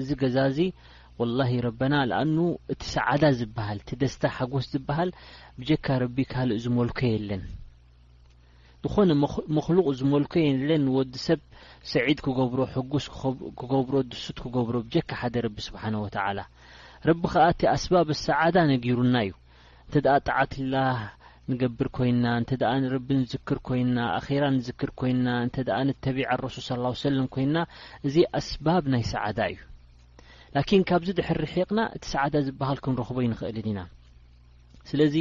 እዚ ገዛ እዚ ወላሂ ረበና ልኣኑ እቲ ሰዓዳ ዝበሃል እቲ ደስታ ሓጎስ ዝበሃል ብጀካ ረቢ ካልእ ዝመልኮ የለን ዝኾነ መክሉቕ ዝመልኮ የለን ንወዲ ሰብ ሰዒድ ክገብሮ ሕጉስ ክገብሮ ድሱት ክገብሮ ብጀካ ሓደ ረቢ ስብሓን ወተዓላ ረቢ ከዓ እቲ ኣስባብ ሰዓዳ ነጊሩና እዩ እንተደኣ ጣዓትላህ ንገብር ኮይንና እንተደኣ ንረቢ ንዝክር ኮይንና ኣኼራ ንዝክር ኮይንና እንተደኣ ነተቢዕ ኣረሱል ሰለላሁ ዐለይሂ ወሰለም ኮይንና እዚ ኣስባብ ናይ ሰዓዳ እዩ ላኪን ካብዚ ድሕር ርሒቕና እቲ ሰዓዳ ዝበሃል ክንረኽቦ ኣይንኽእልን ኢና ስለዚ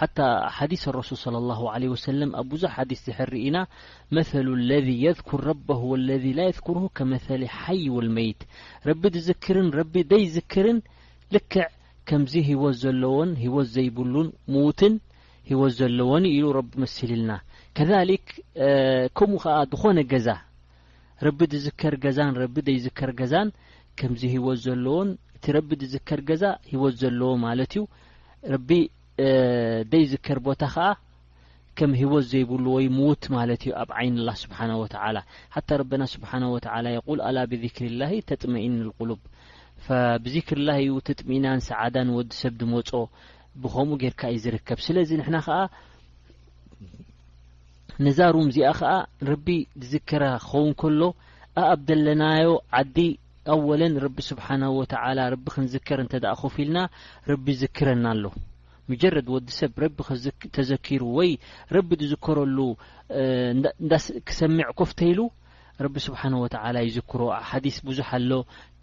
ሓታ ሓዲስ ረሱል صለ ላሁ ለ ወሰለም ኣብ ብዙሕ ሓዲስ ዝሕር ኢና መሉ ለذ የذኩር ረበሁ ወለذ ላ የذኩርሁ ከመሊ ሓይ ወልመይት ረቢ ዝዝክርን ረቢ ደይ ዝክርን ልክዕ ከምዚ ህይወት ዘለዎን ህይወት ዘይብሉን ምዉትን ህይወት ዘለዎን ኢሉ ረቢ መሲልልና ከሊክ ከምኡ ከኣ ዝኾነ ገዛ ረቢ ዝዝከር ገዛን ረቢ ዘይዝከር ገዛን ከምዚ ህይወት ዘለዎን እቲ ረቢ ዝዝከር ገዛ ህይወት ዘለዎ ማለት እዩ ረቢ ዘይዝከር ቦታ ከኣ ከም ህይወት ዘይብሉ ወይ ምውት ማለት እዩ ኣብ ዓይኒ ኣላህ ስብሓነሁ ወተዓላ ሓታ ረበና ስብሓነሁ ወተዓላ የቁል ኣላ ብዚክሪላሂ ተጥመኢኑል ቁሉብ ብዚክሪላህ እዩ እቲ ጥሚኢናን ሰዓዳን ወዲ ሰብ ድመጾ ብከምኡ ጌርካ እዩ ዝርከብ ስለዚ ንሕና ከዓ ነዛ ሩም እዚኣ ከዓ ረቢ ዝዝከራ ክኸውን ከሎ ኣኣብ ደለናዮ ዓዲ ኣወለን ረቢ ስብሓነሁ ወተዓላ ረቢ ክንዝከር እንተ ኮፍ ኢልና ረቢ ዝክረና ኣሎ ምጀረድ ወዲ ሰብ ረቢ ተዘኪሩ ወይ ረቢ ዝዝከረሉ ክሰምዕ ኮፍ ተይሉ ረቢ ስብሓን ወተዓላ ይዝክሮ ሓዲስ ብዙሕ ኣሎ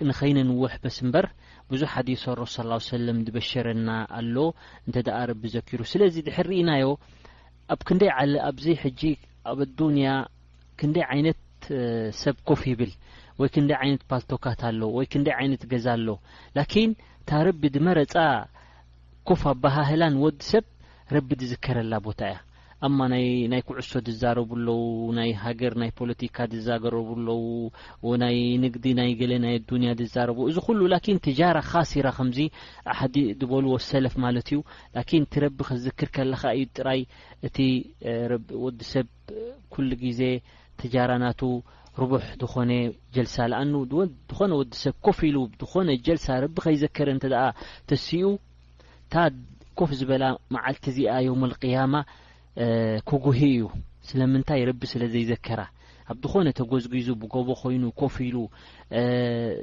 ንኸይነንውሕ በስ እምበር ብዙሕ ሓዲስ ኣሮ ስ ሰለም ዝበሸረና ኣሎ እንተ ደኣ ረቢ ዘኪሩ ስለዚ ድሕር ርኢናዮ ኣብ ክንደይ ዓለ ኣብዚ ሕጂ ኣብ ኣዱንያ ክንደይ ዓይነት ሰብ ኮፍ ይብል ወይ ክንደይ ዓይነት ፓልቶካት ኣሎ ወይ ክንደይ ዓይነት ገዛ ኣሎ ላኪን ታረቢ ድመረፃ ኮፍ ኣባሃህላ ንወድ ሰብ ረቢ ድዝከረላ ቦታ እያ ኣማ ናይ ናይ ኩዕሶ ድዛረቡ ኣለዉ ናይ ሃገር ናይ ፖለቲካ ድዛገረቡ ኣለዉ ናይ ንግዲ ናይ ገለ ናይ ኣዱንያ ድዛረቡ እዚ ኩሉ ላኪን ትጃራ ካሲራ ከምዚ ኣሓዲ ድበልዎ ሰለፍ ማለት እዩ ላኪን እቲ ረቢ ክትዝክር ከለካ እዩ ጥራይ እቲ ወዲ ሰብ ኩሉ ግዜ ትጃራ ናቱ ርቡሕ ዝኾነ ጀልሳ ለኣኑ ዝኾነ ወዲ ሰብ ኮፍ ኢሉ ዝኾነ ጀልሳ ረቢ ከይዘከረ እንተ ደኣ ተሲኡ እታ ኮፍ ዝበላ መዓልቲ እዚኣ ዮም ኣልቅያማ ክጉሂ እዩ ስለምንታይ ረቢ ስለ ዘይዘከራ ኣብ ዝኾነ ተጎዝጒዙ ብጎቦ ኮይኑ ኮፍ ኢሉ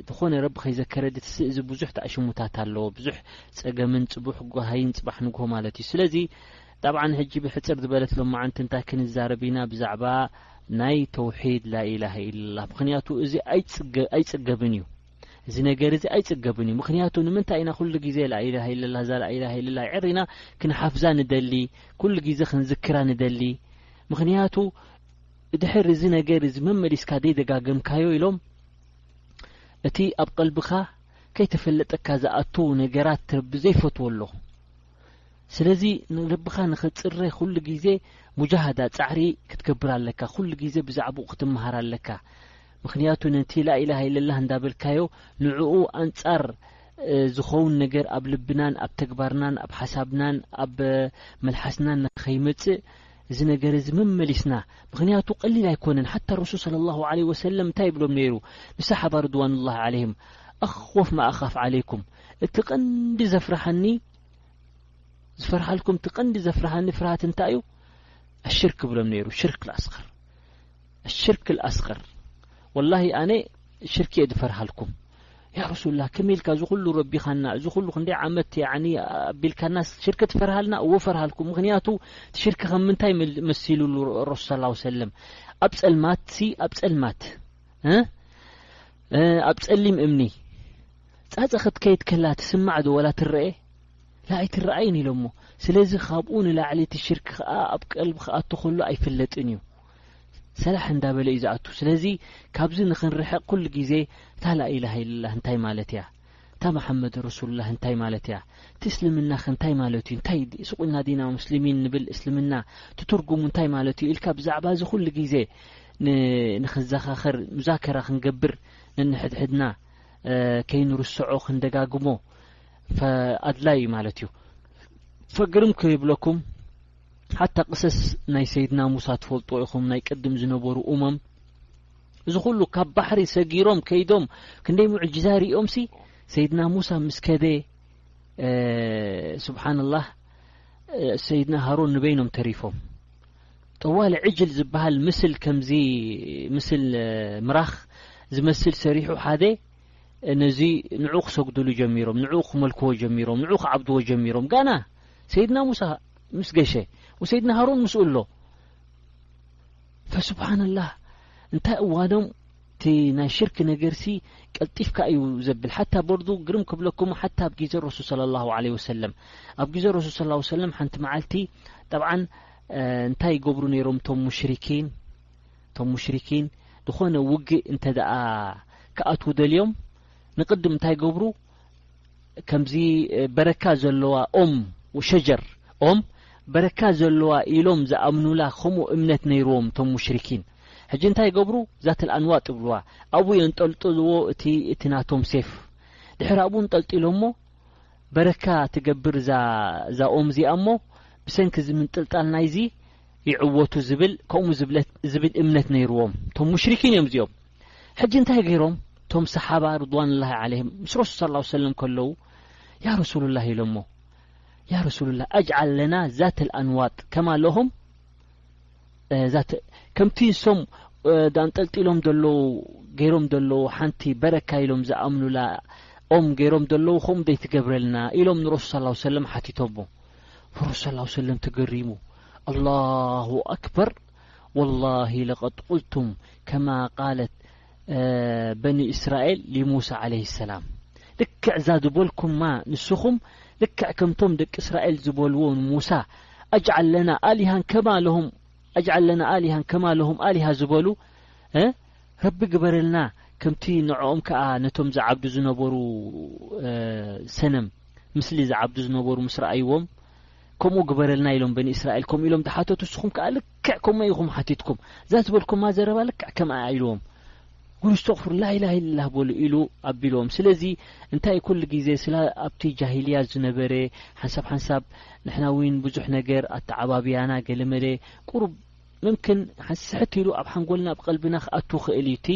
ዝኾነ ረቢ ከይዘከረ ድትስእ እዚ ብዙሕ ተኣሽሙታት ኣለዎ ብዙሕ ጸገምን ጽቡሕ ጉሃይን ጽባሕ ንግሆ ማለት እዩ ስለዚ ጣብዓን ህጂ ብሕጽር ዝበለት ሎማዓንቲ እንታይ ክንዛረብ ኢና ብዛዕባ ናይ ተውሒድ ላኢላሀ ኢላላህ ምክንያቱ እዚ ኣይጽገብን እዩ እዚ ነገር እዚ ኣይጽገብን እዩ ምክንያቱ ንምንታይ ኢና ኩሉ ግዜ ላኢላሃ ኢለላ እዛ ላኢላሃ ኢለላ ዕሪና ክንሓፍዛ ንደሊ ኩሉ ግዜ ክንዝክራ ንደሊ ምክንያቱ ድሕር እዚ ነገር እዚ መመሊስካ ደይደጋገምካዮ ኢሎም እቲ ኣብ ቀልብኻ ከይተፈለጠካ ዝኣተዉ ነገራት ረቢ ዘይፈትዎ ኣሎ ስለዚ ንልብኻ ንኽጽረ ኩሉ ግዜ ሙጃሃዳ ጻዕሪ ክትገብር ኣለካ ኩሉ ግዜ ብዛዕባኡ ክትመሃር ኣለካ ምክንያቱ ነቲ ላኢላሃ ኢለላህ እንዳበልካዮ ንዕኡ ኣንጻር ዝኸውን ነገር ኣብ ልብናን ኣብ ተግባርናን ኣብ ሓሳብናን ኣብ መልሓስናን ንኸይመጽእ እዚ ነገር እዚ መመሊስና ምክንያቱ ቀሊል ኣይኮነን ሓታ ረሱል ስለ ላሁ ለ ወሰለም እንታይ ይብሎም ነይሩ ንሰሓባ ርድዋንላህ ዓለይህም ኣኽወፍ ማኣኻፍ ዓለይኩም እቲ ቀንዲ ዘፍርሃኒ ዝፈርሃልኩም እቲ ቀንዲ ዘፍርሃኒ ፍርሃት እንታይ እዩ ኣሽርክ ብሎም ነይሩ ሽርክ ኣስር ኣሽርክ ኣስር ወላ ኣነ ሽርክ እየ ዝፈርሃልኩም ያ ረሱሉላ ከመይ ኢልካ እዚ ኩሉ ረቢኻና እዚ ኩሉ ክንደይ ዓመት ኣቢልካና ሽርክ ትፈርሃልና እዎ ፈርሃልኩም ምክንያቱ ሽርክ ከም ምንታይ መሲሉ ረሱ ስ ላ ሰለም ኣብ ፀልማት ኣብ ፀልማት ኣብ ፀሊም እምኒ ጻጸ ክትከይድ ከላ ትስማዕ ዶ ወላ ትረኤ? ላ ኣይትረኣይን ኢሎሞ። ስለዚ ካብኡ ንላዕሊ እቲ ሽርክ ከኣ ኣብ ቀልቢ ክኣቱ ከሎ ኣይፍለጥን እዩ። ሰላሕ እንዳበለ እዩ ዝኣቱ። ስለዚ ካብዚ ንክንርሕቕ ኩሉ ግዜ እታ ላኢላሃ ኢለላህ እንታይ ማለት እያ? እታ መሓመድ ረሱሉላህ እንታይ ማለት እያ? እቲ እስልምናኸ እንታይ ማለት እዩ? እንታይ ስቁልና ዲና ሙስሊሚን ንብል እስልምና እቲ ትርጉሙ እንታይ ማለት እዩ? ኢልካ ብዛዕባ እዚ ኩሉ ግዜ ንክዘኻኸር ሙዛከራ ክንገብር ነንሕድሕድና ከይንርስዖ ክንደጋግሞ ኣድላይ እዩ ማለት እዩ ፈግርም ከይብለኩም ሓታ ቅሰስ ናይ ሰይድና ሙሳ ትፈልጡ ኢኹም ናይ ቅድም ዝነበሩ እሞም እዚ ኩሉ ካብ ባሕሪ ሰጊሮም ከይዶም ክንደይ ሙዕጅዛ ሪኦም ሲ ሰይድና ሙሳ ምስ ከደ ስብሓንላህ ሰይድና ሃሮን ንበይኖም ተሪፎም ጠዋሊ ዕጅል ዝበሃል ምስል ከምዚ ምስል ምራኽ ዝመስል ሰሪሑ ሓደ ነዚ ንዑ ክሰግድሉ ጀሚሮም ንዑ ክመልክዎ ጀሚሮም ንዑ ክዓብድዎ ጀሚሮም ጋና ሰይድና ሙሳ ምስ ገሸ ወሰይድና ሃሩን ምስኡ ኣሎ ፈስብሓን ላህ እንታይ እዋኖም እቲ ናይ ሽርክ ነገርሲ ቀልጢፍካ እዩ ዘብል ሓታ በርዱ ግርም ክብለኩም ሓታ ኣብ ግዜ ረሱል ለ ላ ለ ወሰለም ኣብ ግዜ ረሱል ስ ሰለም ሓንቲ መዓልቲ ጠብዓን እንታይ ይገብሩ ነይሮም እቶም ሙሽሪኪን እቶም ሙሽሪኪን ዝኾነ ውግእ እንተ ደኣ ክኣትዉ ደልዮም ንቕድም እንታይ ገብሩ ከምዚ በረካ ዘለዋ ኦም ሸጀር ኦም በረካ ዘለዋ ኢሎም ዝኣምኑላ ከምኡ እምነት ነይርዎም እቶም ሙሽርኪን ሕጂ እንታይ ገብሩ ዛትልኣንዋ ጥብልዋ ኣብኡ የንጠልጥልዎ እቲ ናቶም ሴፍ ድሕሪ ኣብኡ ንጠልጢሎሞ በረካ ትገብር እዛ ኦም እዚኣ እሞ ብሰንኪ እዚ ምንጥልጣል ናይዚ ይዕወቱ ዝብል ከምኡ ዝብል እምነት ነይርዎም እቶም ሙሽርኪን እዮም እዚኦም ሕጂ እንታይ ገይሮም እቶም ሰሓባ ርድዋን ላሂ ዓለይም ምስ ረሱል ስ ላ ሰለም ከለዉ ያ ረሱሉላህ ኢሎሞ ያ ረሱሉላህ ኣጅዓል ለና ዛት ኣንዋጥ ከማ ለሆም ዛት ከምቲ ሶም ኣንጠልጢሎም ዘለዉ ገይሮም ዘለዉ ሓንቲ በረካ ኢሎም ዝኣምኑላ ኦም ገይሮም ዘለዉ ከምኡ ዘይትገብረልና ኢሎም ንረሱል ስ ላ ሰለም ሓቲቶሞ ረሱ ስ ላ ሰለም ትገሪሙ ኣላሁ ኣክበር ወላሂ ለቀድ ቁልቱም ከማ ቃለት በኒ እስራኤል ሊሙሳ ዓለህ ሰላም ልክዕ እዛ ዝበልኩማ ንስኹም ልክዕ ከምቶም ደቂ እስራኤል ዝበልዎ ንሙሳ ኣጅዓል ለና ኣሊሃን ከማ ለሁም ኣጅዓል ለና ኣሊሃን ከማ ለሁም ኣሊሃ ዝበሉ ረቢ ግበረልና ከምቲ ንዕኦም ከዓ ነቶም ዝዓብዱ ዝነበሩ ሰነም ምስሊ ዝዓብዱ ዝነበሩ ምስ ረኣይዎም ከምኡ ግበረልና ኢሎም በኒ እስራኤል ከምኡ ኢሎም ዝሓተቱ ንስኹም ከኣ ልክዕ ከምኡ ኢኹም ሓቲትኩም እዛ ዝበልኩማ ዘረባ ልክዕ ከምኣ ኢልዎም ጉሉ ስተቕፍሩ ላኢላህ ኢልላህ በሉ ኢሉ ኣቢልዎም ስለዚ እንታይ ኩሉ ግዜ ስለ ኣብቲ ጃሂልያ ዝነበረ ሓንሳብ ሓንሳብ ንሕና እውን ብዙሕ ነገር ኣተዓባብያና ገለመለ ቁሩብ ምምክን ሓንስሕት ኢሉ ኣብ ሓንጎልና ኣብ ቀልብና ክኣቱ ክእል እዩ እቲ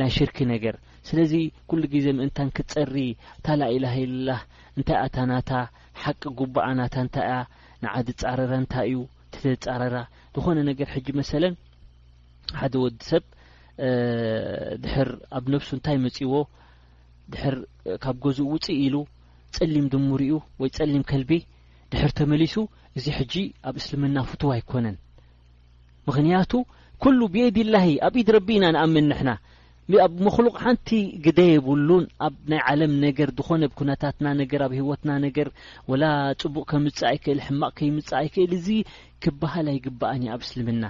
ናይ ሽርኪ ነገር ስለዚ ኩሉ ግዜ ምእንታን ክጸሪ እታ ላኢላህ ኢልላህ እንታይ ኣታ ናታ ሓቂ ጉባኣ ናታ እንታይ እያ ንዓ ዝጻረራ እንታይ እዩ ተዘጻረራ ዝኾነ ነገር ሕጂ መሰለን ሓደ ወዲ ሰብ ድሕር ኣብ ነብሱ እንታይ መጺዎ ድሕር ካብ ገዝኡ ውፅእ ኢሉ ጸሊም ድሙር እዩ ወይ ጸሊም ከልቢ ድሕር ተመሊሱ እዚ ሕጂ ኣብ እስልምና ፍትው ኣይኮነን ምክንያቱ ኩሉ ብየድላሂ ኣብ ኢድ ረቢ ኢና ንኣምን ንሕና ኣብ መክሉቅ ሓንቲ ግደ የብሉን ኣብ ናይ ዓለም ነገር ድኾነ ብ ኩነታትና ነገር ኣብ ሂወትና ነገር ወላ ጽቡቅ ከምጽእ ኣይክእል ሕማቅ ከይምጽእ ኣይክእል እዚ ክበሃል ኣይግባኣን እዩ ኣብ እስልምና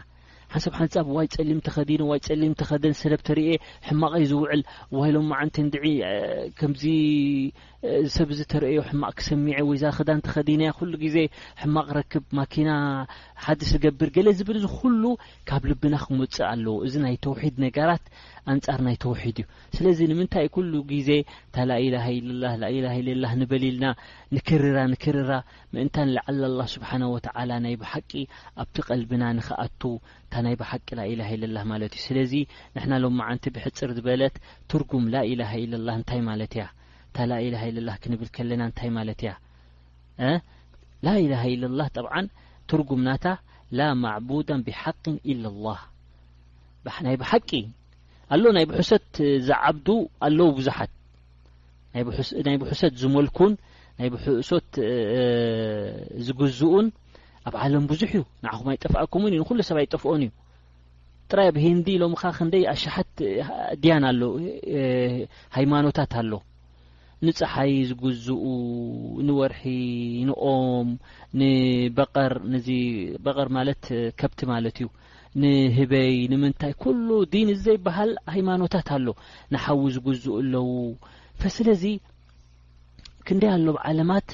ሓንሳብ ሓንጻብ ዋይ ጸሊም ተኸዲነ ዋይ ጸሊም ተኸደን ሰለብ ተርኤ ሕማቀይ ዝውዕል ዋይ ሎማዓንቲ እንድዒ ከምዚ ሰብ እዚ ተርእዮ ሕማቅ ክሰሚዐ ወይ እዛ ክዳን ተኸዲነያ ኩሉ ግዜ ሕማቅ ረክብ ማኪና ሓድስ ዝገብር ገለ ዝብል እዚ ኩሉ ካብ ልብና ክመጽእ ኣለዎ እዚ ናይ ተውሒድ ነገራት ኣንጻር ናይ ተውሒድ እዩ ስለዚ ንምንታይ ኩሉ ግዜ እታ ላኢላሃ ኢለላህ ላኢላሃ ኢለላህ ንበል ኢልና ንክርራ ንክርራ ምእንታን ለዓል ኣላ ስብሓና ወተዓላ ናይ ብሓቂ ኣብቲ ቀልብና ንክኣቱ እታ ናይ ብሓቂ ላኢላሃ ኢለላህ ማለት እዩ ስለዚ ንሕና ሎም መዓንቲ ብሕጽር ዝበለት ትርጉም ላኢላሃ ኢለላህ እንታይ ማለት እያ እታ ላኢላሃ ኢለላህ ክንብል ከለና እንታይ ማለት እያ እ ላኢላሃ ኢለላህ ጠብዓን ትርጉም ናታ ላ ማዕቡዳን ብሓቅን ኢለላህ ናይ ብሓቂ ኣሎ ናይ ብሑሰት ዝዓብዱ ኣለዉ ብዙሓት ናይ ብሑሰት ዝመልኩን ናይ ብሑሶት ዝግዝኡን ኣብ ዓለም ብዙሕ እዩ ንዓኹም ኣይጠፍኣኩምን እዩ ንኩሉ ሰብ ኣይጠፍኦን እዩ ጥራይ ኣብ ሂንዲ ኢሎምኻ ክንደይ ኣሽሓት ድያን ኣሎ ሃይማኖታት ኣሎ ንፀሓይ ዝግዝኡ ንወርሒ ንኦም ንበቐር ነዚ በቐር ማለት ከብቲ ማለት እዩ ንህበይ ንምንታይ ኩሉ ዲን ዘይበሃል ሃይማኖታት ኣሎ ንሓዊ ዝግዝኡ ኣለዉ ስለዚ ክንደይ ኣሎ ብ ዓለማት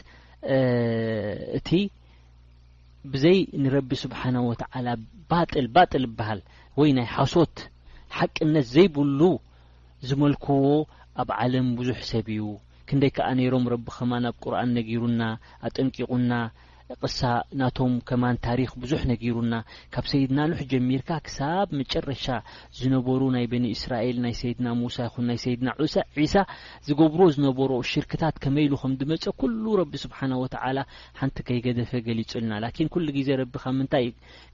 እቲ ብዘይ ንረቢ ስብሓነሁ ወተዓላ ባጥል ባጥል ዝበሃል ወይ ናይ ሓሶት ሓቅነት ዘይብሉ ዝመልክዎ ኣብ ዓለም ብዙሕ ሰብ እዩ ክንደይ ከኣ ነይሮም ረቢ ከማን ኣብ ቁርኣን ነጊሩና ኣጠንቂቑና ቕሳ ናቶም ከማን ታሪኽ ብዙሕ ነጊሩና ካብ ሰይድና ኑሕ ጀሚርካ ክሳብ መጨረሻ ዝነበሩ ናይ በኒ እስራኤል ናይ ሰይድና ሙሳ ይኹን ናይ ሰይድና ዑሳ ዒሳ ዝገብሮ ዝነበሮ ሽርክታት ከመይ ኢሉ ከም ድመጸ ኩሉ ረቢ ስብሓነ ወተዓላ ሓንቲ ከይገደፈ ገሊጹልና ላኪን ኩሉ ግዜ ረቢ ካብ ምንታይ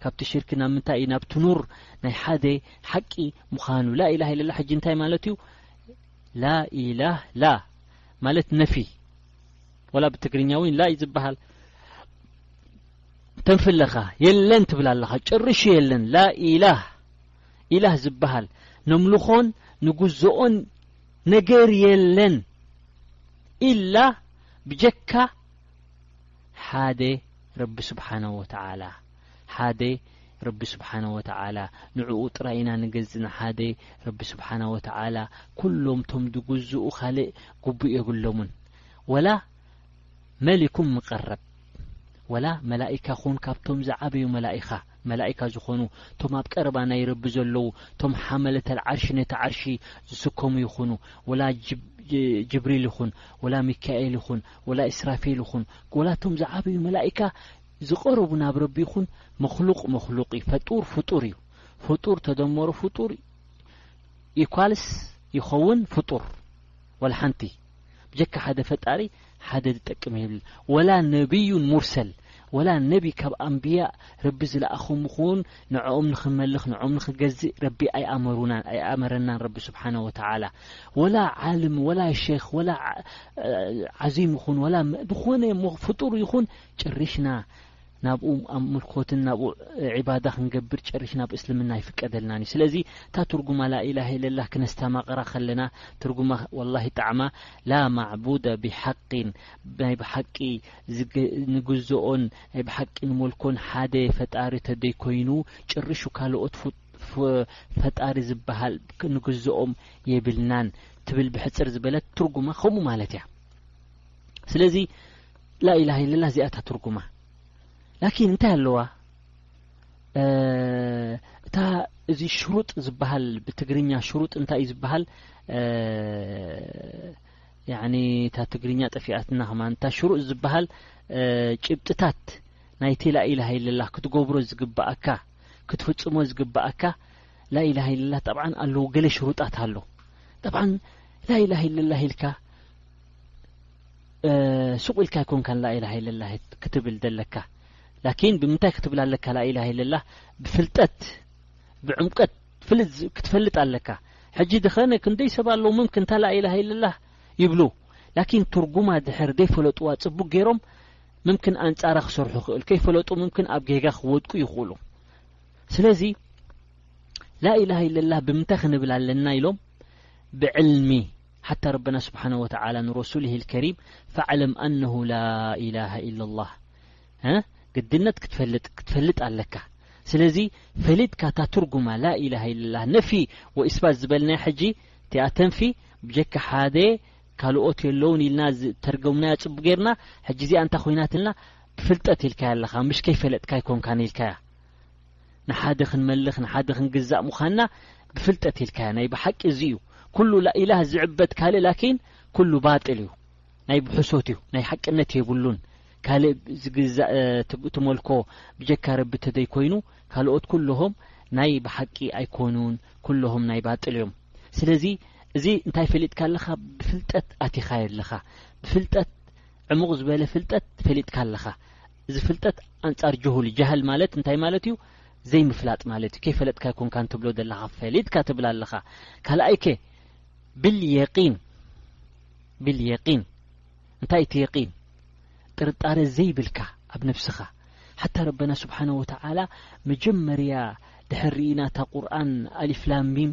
ካብቲ ሽርኪ ናብ ምንታይ እዩ ናብቲ ኑር ናይ ሓደ ሓቂ ምዃኑ ላኢላህ ኢለላ ሕጂ እንታይ ማለት እዩ ላኢላህ ላ ማለት ነፊ ወላ ብትግርኛ እውን ላ እዩ ዝበሃል ተንፊ ኣለኻ የለን ትብል ኣለኻ ጭርሹ የለን ላኢላህ ኢላህ ዝበሃል ነምልኾን ንጉዝኦን ነገር የለን ኢላ ብጀካ ሓደ ረቢ ስብሓነሁ ወተዓላ ሓደ ረቢ ስብሓነሁ ወተዓላ ንዕኡ ጥራይ ኢና ንገዝእና ሓደ ረቢ ስብሓነሁ ወተዓላ ኩሎም ቶም ዝግዝኡ ካልእ ጉቡእ የብሎምን ወላ መሊኩም ምቐረብ ወላ መላኢካ ኹን ካብቶም ዝዓበዩ መላኢኻ መላኢካ ዝኾኑ ቶም ኣብ ቀረባ ናይ ረቢ ዘለዉ ቶም ሓመለተ ልዓርሺ ነቲ ዓርሺ ዝስከሙ ይኹኑ ወላ ጅብሪል ይኹን ወላ ሚካኤል ይኹን ወላ ኢስራፌል ይኹን ወላ ቶም ዝዓበዩ መላኢካ ዝቐረቡ ናብ ረቢ ይኹን መክሉቅ መክሉቅ እዩ ፈጡር ፍጡር እዩ ፍጡር ተደመሮ ፍጡር ኢኳልስ ይኸውን ፍጡር ወላ ሓንቲ ብጀካ ሓደ ፈጣሪ ሓደ ዝጠቅም የብልን ወላ ነብዩን ሙርሰል ወላ ነቢ ካብ ኣንብያ ረቢ ዝለኣኹ ምኹን ንዕኦም ንኽመልኽ ንዕኦም ንኽገዝእ ረቢ ኣይኣመሩናን ኣይኣመረናን ረቢ ስብሓነ ወተዓላ ወላ ዓልም ወላ ሸክ ወላ ዓዚም ይኹን ወላ ዝኾነ ፍጡር ይኹን ጭሪሽና ናብኡ ኣምልኮትን ናብኡ ዒባዳ ክንገብር ጨሪሽና ኣብ እስልምና ኣይፍቀደልናን እዩ ስለዚ እታ ትርጉማ ላኢላሃ ኢለላህ ክነስተማቕራ ከለና ትርጉማ ወላሂ ጣዕማ ላ ማዕቡደ ብሓቂን ናይ ብሓቂ ንግዝኦን ናይ ብሓቂ ንመልኮን ሓደ ፈጣሪ ተደይኮይኑ ጭርሹ ካልኦት ፈጣሪ ዝበሃል ንግዝኦም የብልናን ትብል ብሕፅር ዝበለት ትርጉማ ከምኡ ማለት እያ ስለዚ ላኢላሀ ኢለላህ እዚኣ እታ ትርጉማ ላኪን እንታይ ኣለዋ እታ እዚ ሽሩጥ ዝበሃል ብትግርኛ ሽሩጥ እንታይ እዩ ዝበሃል ያኒ እታ ትግርኛ ጠፊኣትና ከማ እታ ሽሩጥ ዝበሃል ጭብጥታት ናይቲ ላኢላሀ ኢለላህ ክትገብሮ ዝግብኣካ ክትፍጽሞ ዝግብኣካ ላኢላሀ ኢለላህ ጠብዓ ኣለዉ ገለ ሽሩጣት ኣሎ ጠብዓ ላኢላሀ ኢለላህ ኢልካ ሱቅ ኢልካ ኣይኮንካን ላኢላ ሃይለላ ክትብል ዘለካ ላኪን ብምንታይ ክትብል ኣለካ ላኢላ ሃይለላ ብፍልጠት ብዕምቀት ፍልጥ ክትፈልጥ ኣለካ ሕጂ ድኸነ ክንደይ ሰብ ኣለዉ ምም ክንታ ላኢላ ሃይለላ ይብሉ ላኪን ትርጉማ ድሕር ዘይፈለጥዋ ጽቡቅ ገይሮም ምምክን ኣንጻራ ክሰርሑ ክእል ከይፈለጡ ምምክን ኣብ ጌጋ ክወድቁ ይኽእሉ ስለዚ ላኢላ ሃይለላ ብምንታይ ክንብል ኣለና ኢሎም ብዕልሚ ሓታ ረብና ስብሓነሁ ወተዓላ ንረሱሊሂል ከሪም ፈዕለም ኣነሁ ላኢላሃ ኢለላህ እ ግድነት ክትፈልጥ ክትፈልጥ ኣለካ ስለዚ ፈሊጥካ እታ ትርጉማ ላኢላሃ ኢለላህ ነፊ ወኢስባት ዝበልናያ ሕጂ እቲኣ ተንፊ ብጀካ ሓደ ካልኦት የለውን ኢልና ዝተርገምናያ ጽቡ ጌርና ሕጂ እዚኣ እንታይ ኮይናትልና ብፍልጠት ኢልካያ ኣለኻ ምሽ ከይፈለጥካ ኣይኮንካን ኢልካያ ንሓደ ክንመልኽ ንሓደ ክንግዛእ ምዃንና ብፍልጠት ኢልካያ ናይ ብሓቂ እዚ እዩ ኩሉ ላኢላህ ዝዕበድ ካልእ ላኪን ኩሉ ባጥል እዩ ናይ ብሑሶት እዩ ናይ ሓቅነት የብሉን ካልእ ዝግዛእ ትመልኮ ብጀካ ረቢ ተደይ ኮይኑ ካልኦት ኩልሆም ናይ ብሓቂ ኣይኮኑን ኩልሆም ናይ ባጥል እዮም ስለዚ እዚ እንታይ ፈሊጥካ ኣለኻ ብፍልጠት ኣቲኻየ ኣለኻ ብፍልጠት ዕሙቕ ዝበለ ፍልጠት ፈሊጥካ ኣለኻ እዚ ፍልጠት ኣንጻር ጁሁል ጃህል ማለት እንታይ ማለት እዩ ዘይምፍላጥ ማለት እዩ ከይፈለጥካ ይኮንካን ትብሎ ዘለኻ ፈሊጥካ ትብል ኣለኻ ካልኣይ ከ ብልየቂን ብልየቂን እንታይ እቲ የቂን ጥርጣረ ዘይብልካ ኣብ ነብስኻ ሓታ ረበና ስብሓን ወተዓላ መጀመርያ ድሕር ርኢና እታ ቁርን ኣሊፍላሚም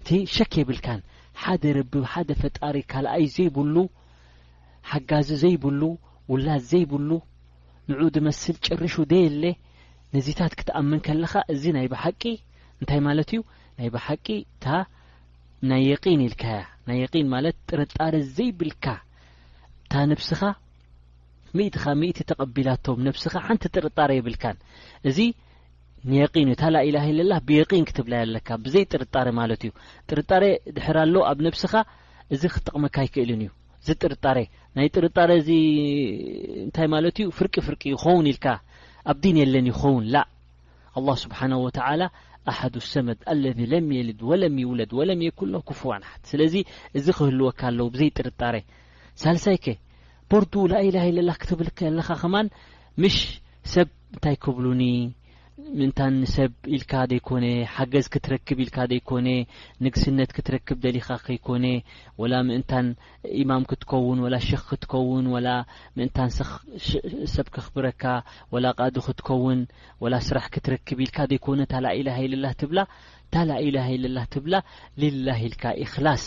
እቲ ሸክ የብልካን ሓደ ረቢ ሓደ ፈጣሪ ካልኣይ ዘይብሉ ሓጋዚ ዘይብሉ ውላድ ዘይብሉ ንዑ ድመስል ጭርሹ ደየለ ነዚታት ክትኣምን ከለኻ እዚ ናይ ብሓቂ እንታይ ማለት እዩ ናይ ብሓቂ እታ ናይ የቂን ኢልካያ ናይ የቂን ማለት ጥርጣረ ዘይብልካ እታ ነብስኻ ሚእትኻ ሚእቲ ተቐቢላቶም ነብስኻ ሓንቲ ጥርጣረ የብልካን እዚ ንየቂን እዩ እታ ላኢላህ ኢለላህ ብየቂን ክትብላ የለካ ብዘይ ጥርጣረ ማለት እዩ ጥርጣረ ድሕር ኣሎ ኣብ ነብስኻ እዚ ክጠቕመካ ኣይክእልን እዩ እዚ ጥርጣረ ናይ ጥርጣረ እዚ እንታይ ማለት እዩ ፍርቂ ፍርቂ ይኸውን ኢልካ ኣብ ዲን የለን ይኸውን ላ ኣላህ ስብሓናሁ ወተዓላ ኣሓዱ ሰመድ ኣለዚ ለም የልድ ወለም ይውለድ ወለም የኩሎ ክፉዋን ሓድ ስለዚ እዚ ክህልወካ ኣለዉ ብዘይ ጥርጣረ ሳልሳይከ ቦርዱ ላኢላህ ኢለላ ክትብል ከለኻ ከማን ምሽ ሰብ እንታይ ክብሉኒ ምእንታን ሰብ ኢልካ ዘይኮነ ሓገዝ ክትረክብ ኢልካ ዘይኮነ ንግስነት ክትረክብ ደሊኻ ከይኮነ ወላ ምእንታን ኢማም ክትከውን ወላ ሸኽ ክትከውን ወላ ምእንታን ሰብ ከኽብረካ ወላ ቃዲ ክትከውን ወላ ስራሕ ክትረክብ ኢልካ ዘይኮነ ታላኢላሃ ኢልላህ ትብላ ታላኢላሃ ኢልላህ ትብላ ሊላህ ኢልካ ኢክላስ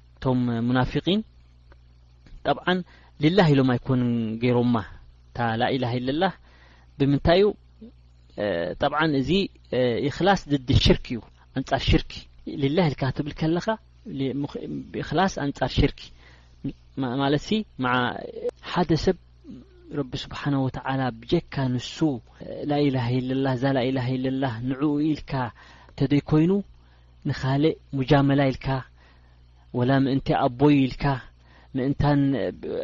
እቶም ሙናፊቒን ጠብዓን ሊላህ ኢሎም ኣይኮን ገይሮማ እታ ላኢላህ ኢለላህ ብምንታይ እዩ ጠብዓን እዚ እክላስ ድዲ ሽርክ እዩ ኣንጻር ሽርኪ ሊላህ ኢልካ ትብል ከለኻ እክላስ ኣንጻር ሽርኪ ማለት ሲ ዓ ሓደ ሰብ ረቢ ስብሓን ወተዓላ ብጀካ ንሱ ላኢላህ ኢለላህ እዛ ላኢላህ ኢለላህ ንዕኡ ኢልካ ተደይ ኮይኑ ንኻልእ ሙጃመላ ኢልካ ወላ ምእንቲ ኣቦይ ኢልካ ምእንታን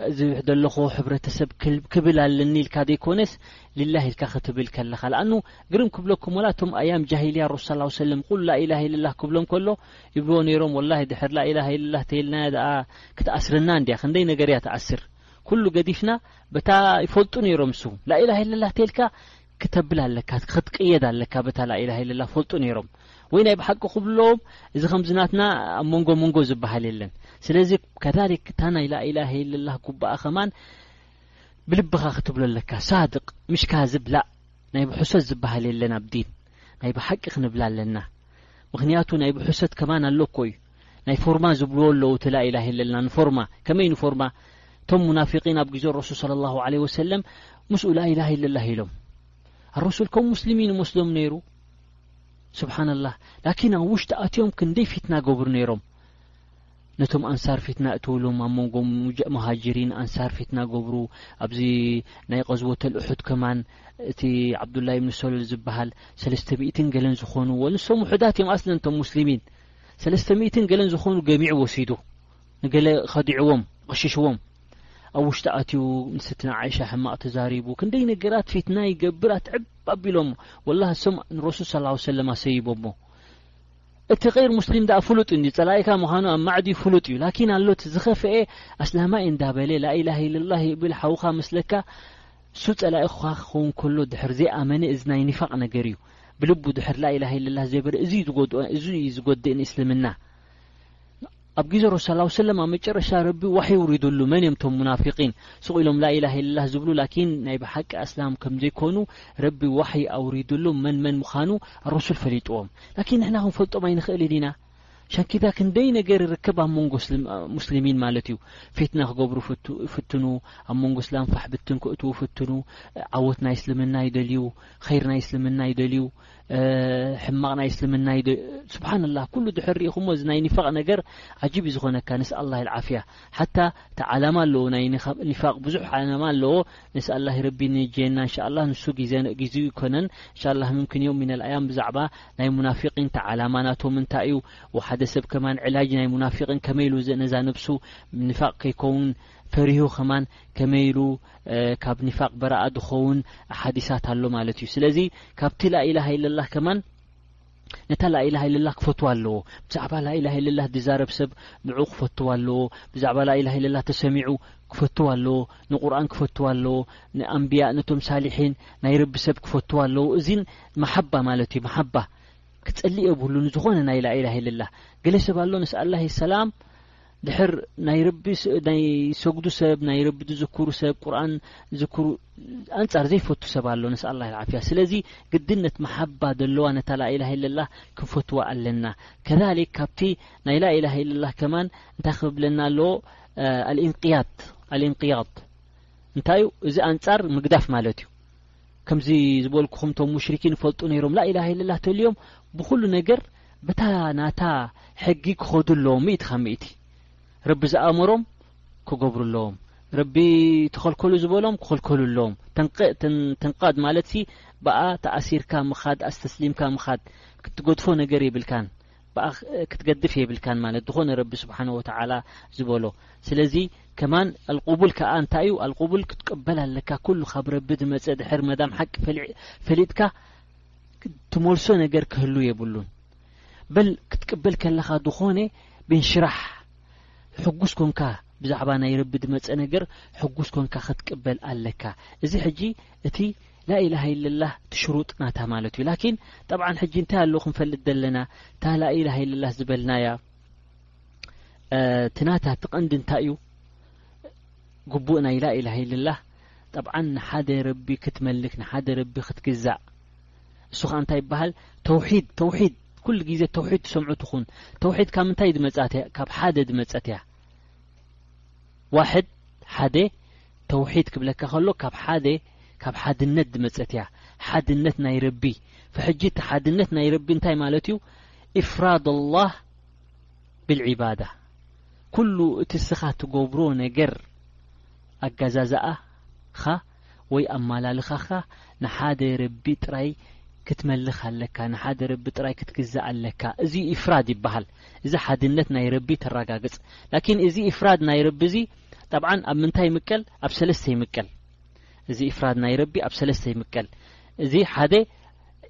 እዚ ዘለኹ ሕብረተሰብ ክብል ኣለኒ ኢልካ ዘይኮነስ ልላህ ኢልካ ክትብል ከለኻ ለኣኑ ግርም ክብለኩም ወላ እቶም ኣያም ጃሂልያ ሮሱ ስ ሰለም ቁል ላኢላ ኢልላህ ክብሎም ከሎ ይብልዎ ነይሮም ወላ ድሕር ላኢላ ኢልላህ ተይልናያ ደኣ ክትኣስረና እንድያ ክንደይ ነገር እያ ትኣስር ኩሉ ገዲፍና በታ ይፈልጡ ነይሮም ሱ ላኢላ ኢልላህ ተይልካ ክተብል ኣለካ ክትቅየድ ኣለካ በታ ላኢላሃ ኢለላ ፈልጡ ነይሮም ወይ ናይ ብሓቂ ክብለዎም እዚ ከምዚ ናትና ኣብ መንጎ መንጎ ዝበሃል የለን ስለዚ ከሊክ እታ ናይ ላኢላሃ ኢለላ ጉባኣ ከማን ብልብኻ ክትብሎ ኣለካ ሳድቅ ምሽ ካዝብ ላእ ናይ ብሕሶት ዝበሃል የለን ኣብ ዲን ናይ ብሓቂ ክንብላ ኣለና ምክንያቱ ናይ ብሕሶት ከማን ኣሎኮ እዩ ናይ ፎርማ ዝብልዎ ኣለዉ እቲ ላኢላህ ኢለላህ ንፎርማ ከመይ ንፎርማ እቶም ሙናፊቂን ኣብ ግዜ ረሱል ሰለላሁ ዓለይሂ ወሰለም ምስኡ ላኢላህ ኢለላህ ኢሎም ኣረሱል ከም ሙስሊሚን ይመስሎም ነይሩ ስብሓንላህ ላኪን ኣብ ውሽጢ ኣትዮም ክንደይ ፊትና ገብሩ ነይሮም ነቶም ኣንሳር ፊትና እትውሎም ኣብ መንጎ መሃጅሪን ኣንሳር ፊትና ገብሩ ኣብዚ ናይ ቐዝቦተልእሑድ ከማን እቲ ዓብዱላይ እብኒ ሶለል ዝበሃል ሰለስተ ሚእትን ገለን ዝኾንዎ ንሶም ውሑዳት እዮም ኣስለንቶም ሙስሊሚን ሰለስተ ሚእትን ገለን ዝኾኑ ገቢዑ ወሲዱ ንገለ ከዲዕዎም ቕሽሽዎም ኣብ ውሽጢ ኣትዩ ንስትና ዓይሻ ሕማቕ ተዛሪቡ ክንደይ ነገራት ፊትና ይገብር ኣትዕብ ኣቢሎሞ ወላ እሶም ንረሱል ስ ሰለም ኣሰይቦሞ እቲ غይር ሙስሊም ዳኣ ፍሉጥ እ ጸላኢካ ምዃኑ ኣብ ማዕዲ ፍሉጥ እዩ ላኪን ኣሎ እቲ ዝኸፍአ ኣስላማይ እንዳበለ ላኢላሃ ኢለላ ይብል ሓውኻ መስለካ እሱ ጸላኢኻ ክኸውን ከሎ ድሕር ዘይ ኣመነ እዚ ናይ ኒፋቅ ነገር እዩ ብልቡ ድሕር ላኢላህ ኢለላህ ዘይበለ እዚ ዝጎድኦ እዚ እዩ ዝጎድእ ንእስልምና ኣብ ግዜ ረሱ ስ ሰለም ኣብ መጨረሻ ረቢ ዋሒ ውሪድሉ መን እዮም ቶም ሙናፊቂን ስቕ ኢሎም ላኢላህ ኢለላህ ዝብሉ ላኪን ናይ ብሓቂ ኣስላም ከም ዘይኮኑ ረቢ ዋሒ ኣውሪድሉ መን መን ምዃኑ ኣረሱል ፈሊጥዎም ላኪን ንሕና ክንፈልጦም ኣይንኽእልን ኢና ሻንኪታ ክንደይ ነገር ይርከብ ኣብ መንጎ ሙስሊሚን ማለት እዩ ፊትና ክገብሩ ፍትኑ ኣብ መንጎ እስላም ፋሕ ብትን ክእትዉ ፍትኑ ዓወት ናይ እስልምና ይደልዩ ኸይር ናይ እስልምና ይደልዩ ሕማቕ ናይ እስልምና ይደ ስብሓንላ ኩሉ ድሕር ርኢኹሞ እዚ ናይ ኒፋቕ ነገር ዓጂብ እዩ ዝኾነካ ንስ ኣላ ልዓፍያ ሓታ እቲ ዓላማ ኣለዎ ናይ ኒፋቅ ብዙሕ ዓላማ ኣለዎ ንስ ኣላ ረቢ ንጀና እንሻ ላ ንሱ ግዜ ግዜ ይኮነን እንሻ ላ ምምክን እዮም ሚነልኣያም ብዛዕባ ናይ ሙናፊቂን ከ ዓላማ ናቶም እንታይ እዩ ወሓደ ሰብ ከማን ዕላጅ ናይ ሙናፊቂን ከመይ ኢሉ ነዛ ነብሱ ኒፋቅ ከይከውን ፈሪሁ ከማን ከመይ ኢሉ ካብ ኒፋቅ በረኣ ድኸውን ሓዲሳት ኣሎ ማለት እዩ ስለዚ ካብቲ ላኢላሃ ኢለላህ ከማን ነታ ላኢላሃ ኢለላህ ክፈትዋ ኣለዎ ብዛዕባ ላኢላሃ ኢለላህ ዝዛረብ ሰብ ንዑ ክፈትዋ ኣለዎ ብዛዕባ ላኢላሃ ኢለላህ ተሰሚዑ ክፈትዋ ኣለዎ ንቁርን ክፈትዋ ኣለዎ ንኣንብያ ነቶም ሳሊሒን ናይ ረቢ ሰብ ክፈትዋ ኣለዎ እዚን መሓባ ማለት እዩ መሓባ ክጸልእ የብሉ ንዝኾነ ናይ ላኢላህ ኢልላህ ገለ ሰብ ኣሎ ነስኣላሂ ሰላም ድሕር ናይ ረቢ ናይ ሰጉዱ ሰብ ናይ ረቢ ዝዝክሩ ሰብ ቁርን ዝክሩ ኣንጻር ዘይፈቱ ሰብ ኣሎ ነስ ኣላ ዓፍያ ስለዚ ግድነት መሓባ ዘለዋ ነታ ላኢላ ኢለላ ክንፈትዋ ኣለና ከሊክ ካብቲ ናይ ላኢላ ኢለላ ከማን እንታይ ክብብለና ኣለዎ ኣንቅያት ኣልእንቅያት እንታይ እዩ እዚ ኣንጻር ምግዳፍ ማለት እዩ ከምዚ ዝበልኩኹም ቶም ሙሽሪኪን ይፈልጡ ነይሮም ላኢላሃ ኢለላህ ተልዮም ብኹሉ ነገር በታ ናታ ሕጊ ክኸዱ ኣለዎም ሚእቲ ካብ ሚእቲ ረቢ ዝኣመሮም ክገብሩ ኣለዎም ረቢ ተኸልከሉ ዝበሎም ክኸልከሉ ኣለዎም ተንቃድ ማለት ሲ ብኣ ተኣሲርካ ምኻድ ኣስተስሊምካ ምኻድ ክትገድፎ ነገር የብልካን ብኣኽ ክትገድፍ የብልካን ማለት ዝኾነ ረቢ ስብሓን ወተዓላ ዝበሎ ስለዚ ከማን ኣልቁቡል ከዓ እንታይ እዩ ኣልቁቡል ክትቀበል ኣለካ ኩሉ ካብ ረቢ ዝመፀ ድሕር መዳም ሓቂ ፈሊጥካ ትመልሶ ነገር ክህሉ የብሉን በል ክትቅበል ከለኻ ዝኾነ ብንሽራሕ ሕጉስ ኮንካ ብዛዕባ ናይ ረቢ ዝመፀ ነገር ሕጉስ ኮንካ ክትቅበል ኣለካ እዚ ሕጂ እቲ ላኢላሃ ኢለላህ እቲ ሽሩጥ ናታ ማለት እዩ ላኪን ጠብዓን ሕጂ እንታይ ኣሎ ክንፈልጥ ዘለና እታ ላኢላሃ ኢለላህ ዝበልናያ እቲ ናታ እቲ ቐንዲ እንታይ እዩ ግቡእ ናይ ላኢላሃ ኢለላህ ጠብዓን ንሓደ ረቢ ክትመልክ ንሓደ ረቢ ክትግዛእ እሱ ኸዓ እንታይ ይበሃል ተውሒድ ተውሒድ ኩሉ ግዜ ተውሒድ ትሰምዑ ትኹን ተውሒድ ካብ ምንታይ ድመፃት እያ ካብ ሓደ ድመፀት እያ ዋሕድ ሓደ ተውሒድ ክብለካ ከሎ ካብ ሓደ ካብ ሓድነት ዝመጸት እያ ሓድነት ናይ ረቢ ፈሕጂ እቲ ሓድነት ናይ ረቢ እንታይ ማለት እዩ ኢፍራድ ላህ ብልዒባዳ ኩሉ እቲ ስኻ ትገብሮ ነገር ኣጋዛዛኣኻ ወይ ኣማላልኻኻ ንሓደ ረቢ ጥራይ ክትመልኽ ኣለካ ንሓደ ረቢ ጥራይ ክትግዛእ ኣለካ እዚ ኢፍራድ ይበሃል እዚ ሓድነት ናይ ረቢ ተረጋግጽ ላኪን እዚ ኢፍራድ ናይ ረቢ እዚ ጠብዓ ኣብ ምንታይ ይምቀል ኣብ ሰለስተ ይምቀል እዚ ኢፍራድ ናይ ረቢ ኣብ ሰለስተ ይምቀል እዚ ሓደ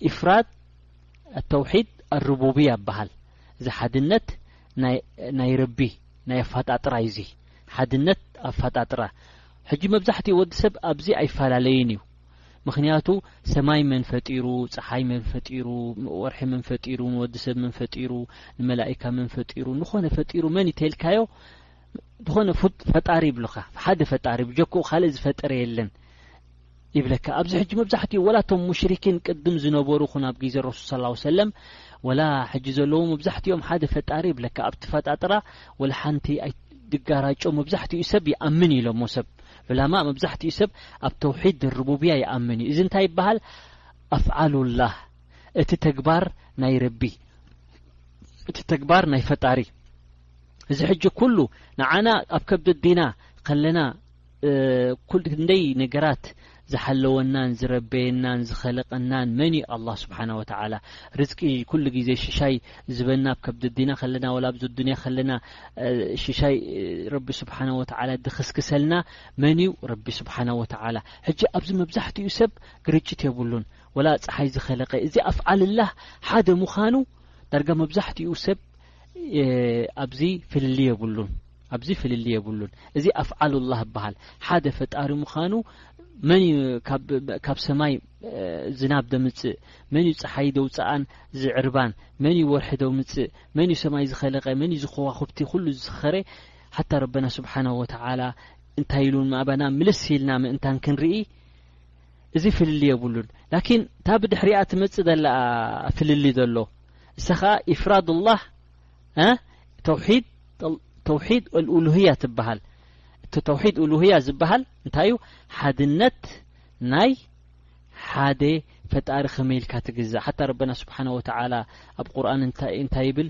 ኢፍራድ ኣተውሒድ ኣሩቡብያ ኣበሃል እዚ ሓድነት ናይ ረቢ ናይ ኣፋጣጥራ እዩ ዙ ሓድነት ኣፋጣጥራ ሕጂ መብዛሕትኡ ወዲ ሰብ ኣብዚ ኣይፈላለዩን እዩ ምክንያቱ ሰማይ መን ፈጢሩ ፀሓይ መን ፈጢሩ ወርሒ መን ፈጢሩ ንወዲ ሰብ መን ፈጢሩ ንመላእካ መን ፈጢሩ ንኾነ ፈጢሩ መን ይተልካዮ ዝኾነ ፈጣሪ ይብልኻ ሓደ ፈጣሪ ብጀክኡ ካልእ ዝፈጠረ የለን ይብለካ ኣብዚ ሕጂ መብዛሕትኡ ወላ እቶም ሙሽርኪን ቅድም ዝነበሩ ኹን ኣብ ግዜ ረሱል ስ ላ ሰለም ወላ ሕጂ ዘለዎ መብዛሕትኦም ሓደ ፈጣሪ ይብለካ ኣብቲ ፈጣጥራ ወላ ሓንቲ ድጋራጮ መብዛሕትኡ ሰብ ይኣምን እዩ ኢሎሞ ሰብ ዕላማ መብዛሕትኡ ሰብ ኣብ ተውሒድ ርቡብያ ይኣምን እዩ እዚ እንታይ ይበሃል ኣፍዓሉ ላህ እቲ ተግባር ናይ ረቢ እቲ ተግባር ናይ ፈጣሪ እዚ ሕጂ ኩሉ ንዓና ኣብ ከብዲ ዲና ከለና ክንደይ ነገራት ዝሓለወናን ዝረበየናን ዝኸለቀናን መን እዩ ኣላ ስብሓና ወተላ ርዝቂ ኩሉ ግዜ ሽሻይ ዝበና ኣብ ከብዲ ዲና ከለና ወላ ኣብዚ ዱንያ ከለና ሽሻይ ረቢ ስብሓና ወተላ ድክስክሰልና መን እዩ ረቢ ስብሓና ወተላ ሕጂ ኣብዚ መብዛሕትኡ ሰብ ግርጭት የብሉን ወላ ፀሓይ ዝኸለቀ እዚ ኣፍዓልላህ ሓደ ምዃኑ ዳርጋ መብዛሕትኡ ሰብ ኣብዚ ፍልሊ የብሉን ኣብዚ ፍልሊ የብሉን እዚ ኣፍዓሉ ላህ ይበሃል ሓደ ፈጣሪ ምዃኑ መን እዩ ካብ ሰማይ ዝናብ ደምፅእ መን እዩ ፀሓይ ደውፅኣን ዝዕርባን መን እዩ ወርሒ ደምፅእ መን እዩ ሰማይ ዝኸለቀ መን እዩ ዝኸዋኹብቲ ኩሉ ዝኸረ ሓታ ረበና ስብሓና ወተዓላ እንታይ ኢሉ ንኣባና ምልስ ኢልና ምእንታን ክንርኢ እዚ ፍልሊ የብሉን ላኪን እታ ብድሕሪኣ ትመፅእ ዘላ ፍልሊ ዘሎ እሳ ከኣ ፍራድ ላ ተውሒድ ሉያ ትበሃል እቲ ተውሒድ ሉያ ዝበሃል እንታይ እዩ ሓድነት ናይ ሓደ ፈጣሪ ከመይልካ ትግዛእ ሓታ ረና ስብሓ ወተላ ኣብ ቁርን እንታይ ይብል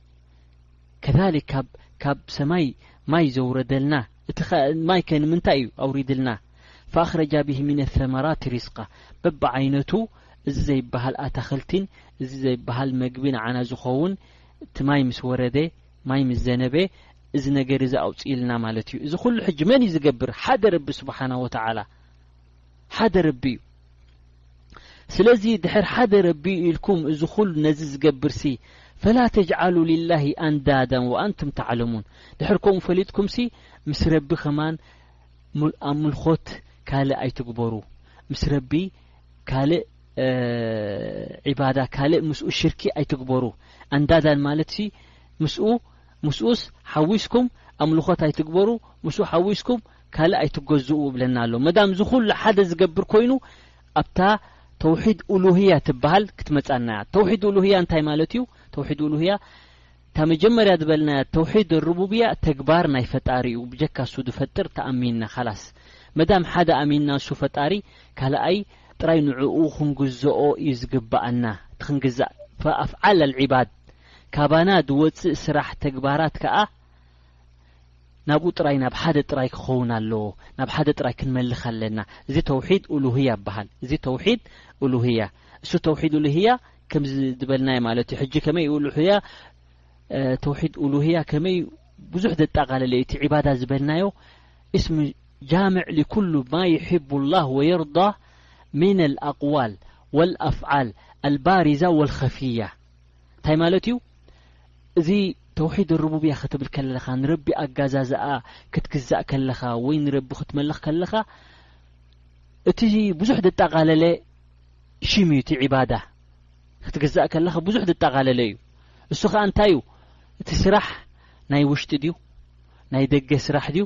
ከዛሊክ ካብ ካብ ሰማይ ማይ ዘውረደልና እቲ ማይ ከ ንምንታይ እዩ ኣውሪድልና ፈኣኽረጃ ብሂ ሚነ ሰመራት ሪስቃ በብዓይነቱ እዚ ዘይበሃል ኣታኽልቲን እዚ ዘይበሃል መግቢ ንዓና ዝኸውን እቲ ማይ ምስ ወረደ ማይ ምስ ዘነበ እዚ ነገር እዚ ኣውፅኢልና ማለት እዩ እዚ ኩሉ ሕጂ መን እዩ ዝገብር ሓደ ረቢ ስብሓና ወተዓላ ሓደ ረቢ እዩ ስለዚ ድሕር ሓደ ረቢ ኢልኩም እዚ ኩሉ ነዚ ዝገብርሲ ፈላ ተጅዓሉ ሊላሂ ኣንዳዳን ወኣንቱም ተዓለሙን ድሕር ከምኡ ፈሊጥኩምሲ ምስ ረቢ ከማን ኣምልኾት ካልእ ኣይትግበሩ ምስ ረቢ ካልእ ዒባዳ ካልእ ምስኡ ሽርኪ ኣይትግበሩ ኣንዳዳን ማለትሲ ምስኡ ምስኡስ ሓዊስኩም ኣምልኾት ኣይትግበሩ ምስኡ ሓዊስኩም ካልእ ኣይትገዝኡ እብለና ኣሎ መዳም እዚ ኩሉ ሓደ ዝገብር ኮይኑ ኣብታ ተውሒድ ኡሉህያ ትበሃል ክትመጻና እያ ተውሒድ ኡሉህያ እንታይ ማለት እዩ ተውሒድ ኡሉህያ እታ መጀመርያ ዝበልናያ ተውሒድ ሩቡብያ ተግባር ናይ ፈጣሪ እዩ ብጀካ እሱ ዝፈጥር ተኣሚንና ካላስ መዳም ሓደ ኣሚንና እሱ ፈጣሪ ካልኣይ ጥራይ ንዕኡ ክንግዝኦ እዩ ዝግብኣና እቲ ክንግዛእ ኣፍዓል ኣልዒባድ ካባና ዝወፅእ ስራሕ ተግባራት ከዓ ናብኡ ጥራይ ናብ ሓደ ጥራይ ክኸውን ኣለዎ ናብ ሓደ ጥራይ ክንመልኽ ኣለና እዚ ተውሒድ ኡሉህያ ይበሃል እዚ ተውሒድ ኡሉህያ እሱ ተውሒድ ኡሉህያ ከምዚ ዝበልናዮ ማለት እዩ ሕጂ ከመይ ኡሉህያ ተውሒድ ኡሉህያ ከመይ ብዙሕ ዘጠቓለለ እዩ እቲ ዒባዳ ዝበልናዮ እስሚ ጃምዕ ሊኩሉ ማ ይሕቡ ላህ ወየርዳ ምን ኣልኣቅዋል ወልኣፍዓል ኣልባሪዛ ወልኸፍያ እንታይ ማለት እዩ እዚ ተውሒድ ሩቡብያ ክትብል ከለኻ ንረቢ ኣጋዛዝኣ ክትግዛእ ከለኻ ወይ ንረቢ ክትመልኽ ከለኻ እቲ ብዙሕ ድጣቓለለ ሽም እዩ እቲ ዒባዳ ክትግዛእ ከለኻ ብዙሕ ድጣቓለለ እዩ እሱ ኸዓ እንታይ እዩ እቲ ስራሕ ናይ ውሽጢ ድዩ ናይ ደገ ስራሕ ድዩ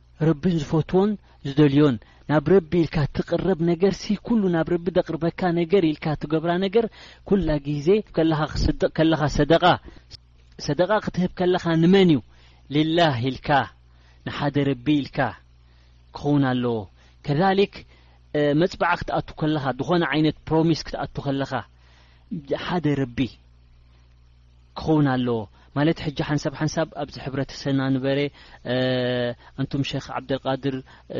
ረብን ዝፈትዎን ዝደልዮን ናብ ረቢ ኢልካ ትቅረብ ነገር ሲ ኩሉ ናብ ረቢ ደቅርበካ ነገር ኢልካ ትገብራ ነገር ኩላ ግዜ ከለኻ ክስድቅ ከለኻ ሰደቃ ሰደቃ ክትህብ ከለኻ ንመን እዩ ሊላህ ኢልካ ንሓደ ረቢ ኢልካ ክኸውን ኣለዎ ከሊክ መፅበዓ ክትኣቱ ከለኻ ዝኾነ ዓይነት ፕሮሚስ ክትኣቱ ከለኻ ሓደ ረቢ ክኸውን ኣለዎ ማለት ሕጂ ሓንሳብ ሓንሳብ ኣብዚ ሕብረተሰና ንበረ ኣንቱም ሸኽ ዓብደልቃድር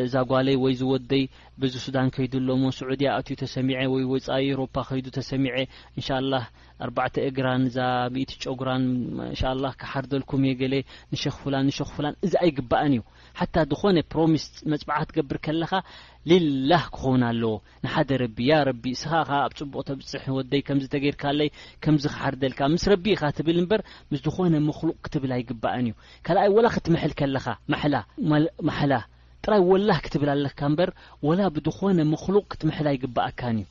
እዛ ጓለይ ወይ እዚ ወደይ በዚ ሱዳን ከይዱ ኣሎ እሞ ስዑድያ ኣትዩ ተሰሚዐ ወይ ወጻኢ ኤሮፓ ከይዱ ተሰሚዐ እንሻላህ ኣርባዕተ እግራን እዛ ሚእቲ ጨጉራን እንሻላህ ክሓርደልኩም እየ ገለ ንሸኽ ፉላን ንሸኽ ፉላን እዚ ኣይግባእን እዩ ሓታ ዝኾነ ፕሮሚስ መጽብዓ ክትገብር ከለኻ ሊላህ ክኸውን ኣለዎ ንሓደ ረቢ ያ ረቢ እስኻ እኻ ኣብ ጽቡቅ ተብጽሕ ወደይ ከምዚ ተገይርካለይ ከምዚ ክሓርደልካ ምስ ረቢ ኢኻ ትብል እንበር ምስ ዝኾነ መክሉቅ ክትብል ኣይግባእን እዩ ካልኣይ ወላ ክትምሕል ከለኻ ማሕላ ማሕላ ጥራይ ወላህ ክትብል ኣለካ እንበር ወላ ብድኾነ መክሉቅ ክትምሕል ኣይግባኣካን እዩ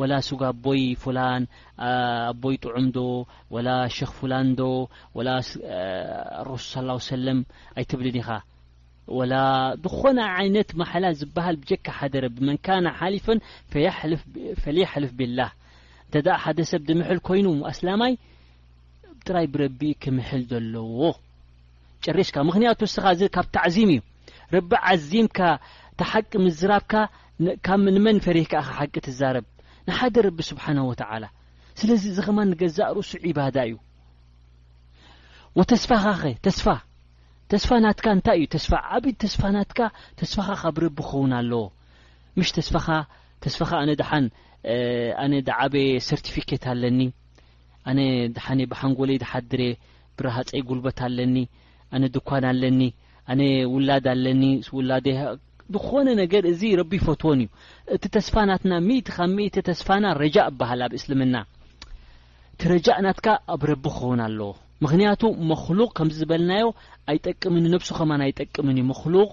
ወላ ሱጋ ኣቦይ ፉላን ኣቦይ ጥዑም ዶ ወላ ሸኽ ፉላን ዶ ወላ ረሱል ሰለም ኣይትብልን ኢኻ ወላ ዝኾነ ዓይነት ማሕላ ዝበሃል ብጀካ ሓደ ረቢ መን ካነ ሓሊፈን ፈልየሕልፍ ቢላህ እንተ ሓደ ሰብ ድምሕል ኮይኑ ኣስላማይ ጥራይ ብረቢ ክምሕል ዘለዎ ጨሪስካ ምክንያቱ እስኻ እዚ ካብ ታዕዚም እዩ ረቢ ዓዚምካ ተሓቂ ምዝራብካ ካብ ንመን ፈሪህካ እኻ ሓቂ ትዛረብ ንሓደ ረቢ ስብሓነ ወተዓላ ስለዚ እዚ ኸማ ንገዛእ ርእሱ ዒባዳ እዩ ወተስፋኻኸ ተስፋ ተስፋ ናትካ እንታይ እዩ ተስፋ ዓቢ ተስፋ ናትካ ተስፋኻ ካብ ረቢ ክኸውን ኣለዎ ምሽ ተስፋኻ ተስፋኻ ኣነ ድሓን ኣነ ድዓበየ ሰርቲፊኬት ኣለኒ ኣነ ድሓነ ብሓንጎለይ ድሓድረ ብረሃፀይ ጉልበት ኣለኒ ኣነ ድኳን ኣለኒ ኣነ ውላድ ኣለኒ ውላደ ዝኾነ ነገር እዚ ረቢ ይፈትዎን እዩ እቲ ተስፋ ናትና ሚእቲ ካብ ሚእቲ ተስፋና ረጃእ እበሃል ኣብ እስልምና እቲ ረጃእ ናትካ ኣብ ረቢ ክኸውን ኣለዎ ምኽንያቱ መኽሉቕ ከምዚ ዝበልናዮ ኣይጠቅምን ዩ ነብሱ ከማን ኣይጠቅምን ዩ መኽሉቕ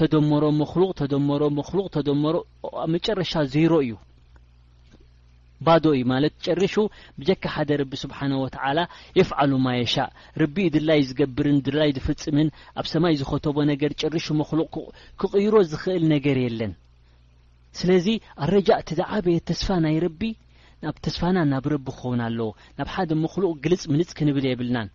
ተደመሮ መኽሉቕ ተደመሮ መኽሉቕ ተደመሮ ኣብ መጨረሻ ዜሮ እዩ ባዶ እዩ ማለት ጨሪሹ ብጀካ ሓደ ረቢ ስብሓነ ወተዓላ የፍዓሉ ማየሻ ረቢ ድላይ ዝገብርን ድላይ ዝፍፅምን ኣብ ሰማይ ዝኸተቦ ነገር ጨሪሹ መክሉቕ ክቕይሮ ዝኽእል ነገር የለን ስለዚ ኣረጃእ እቲ ዝዓበየ ተስፋ ናይ ረቢ ናብ ተስፋና ናብ ረቢ ክኸውን ኣለዎ ናብ ሓደ መክሉቅ ግልጽ ምልጽ ክንብል የብልናን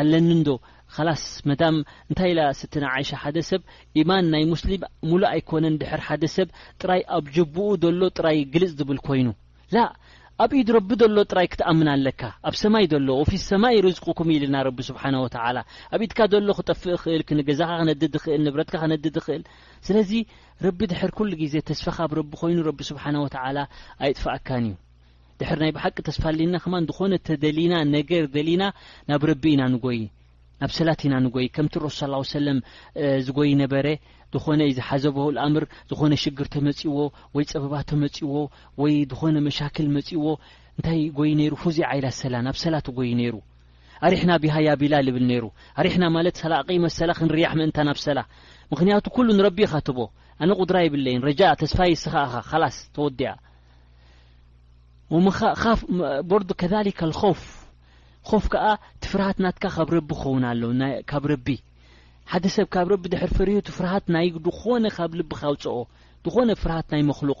ኣለኒ እንዶ ኻላስ መዳም እንታይ ኢላ ስትና ዓይሻ ሓደ ሰብ ኢማን ናይ ሙስሊም ሙሉእ ኣይኮነን ድሕር ሓደ ሰብ ጥራይ ኣብ ጀቡኡ ዘሎ ጥራይ ግልጽ ዝብል ኮይኑ ላእ ኣብ ኢድ ረቢ ዘሎ ጥራይ ክትኣምን ኣለካ ኣብ ሰማይ ዘሎ ወፊ ሰማይ ርዝቁኩም ኢልና ረቢ ስብሓነ ወተዓላ ኣብ ኢድካ ዘሎ ክጠፍእ ይኽእል ክንገዛኻ ክነድድ ይኽእል ንብረትካ ክነድድ ይኽእል ስለዚ ረቢ ድሕር ኩሉ ግዜ ተስፋኻ ኣብ ረቢ ኮይኑ ረቢ ስብሓና ወተዓላ ኣይጥፋኣካን እዩ ድሕር ናይ ብሓቂ ተስፋ ኣልና ከማን ዝኾነ ተደሊና ነገር ደሊና ናብ ረቢ ኢና ንጎይ ናብ ሰላት ኢና ንጎይ ከምቲ ረሱ ስ ሰለም ዝጎይ ነበረ ዝኾነ ዩ ዝሓዘበ ልኣምር ዝኾነ ሽግር ተመፅዎ ወይ ፀበባ ተመፅዎ ወይ ዝኾነ መሻክል መፅዎ እንታይ ጎይ ነይሩ ፉዚ ዓይላ ሰላ ናብ ሰላት ጎይ ነይሩ ኣሪሕና ቢሃ ያ ቢላል ይብል ነይሩ ኣሪሕና ማለት ሰላቂ መሰላ ክንርያሕ ምእንታን ኣብሰላ ምክንያቱ ኩሉ ንረቢ ኢካ ትቦ ኣነ ቁድራ ይብለይን ረጃእ ተስፋይ እስኻ ኣኻ ካላስ ተወዲኣ ወመኻ ካፍ ቦርዱ ከሊከ ልኮፍ ኾፍ ከዓ እቲ ፍርሃት ናትካ ካብ ረቢ ክኸውን ኣሎ ካብ ረቢ ሓደ ሰብ ካብ ረቢ ድሕር ፈሪሁ እቲ ፍርሃት ናይ ዝኾነ ካብ ልብካ ውፅኦ ዝኾነ ፍርሃት ናይ መክሉቅ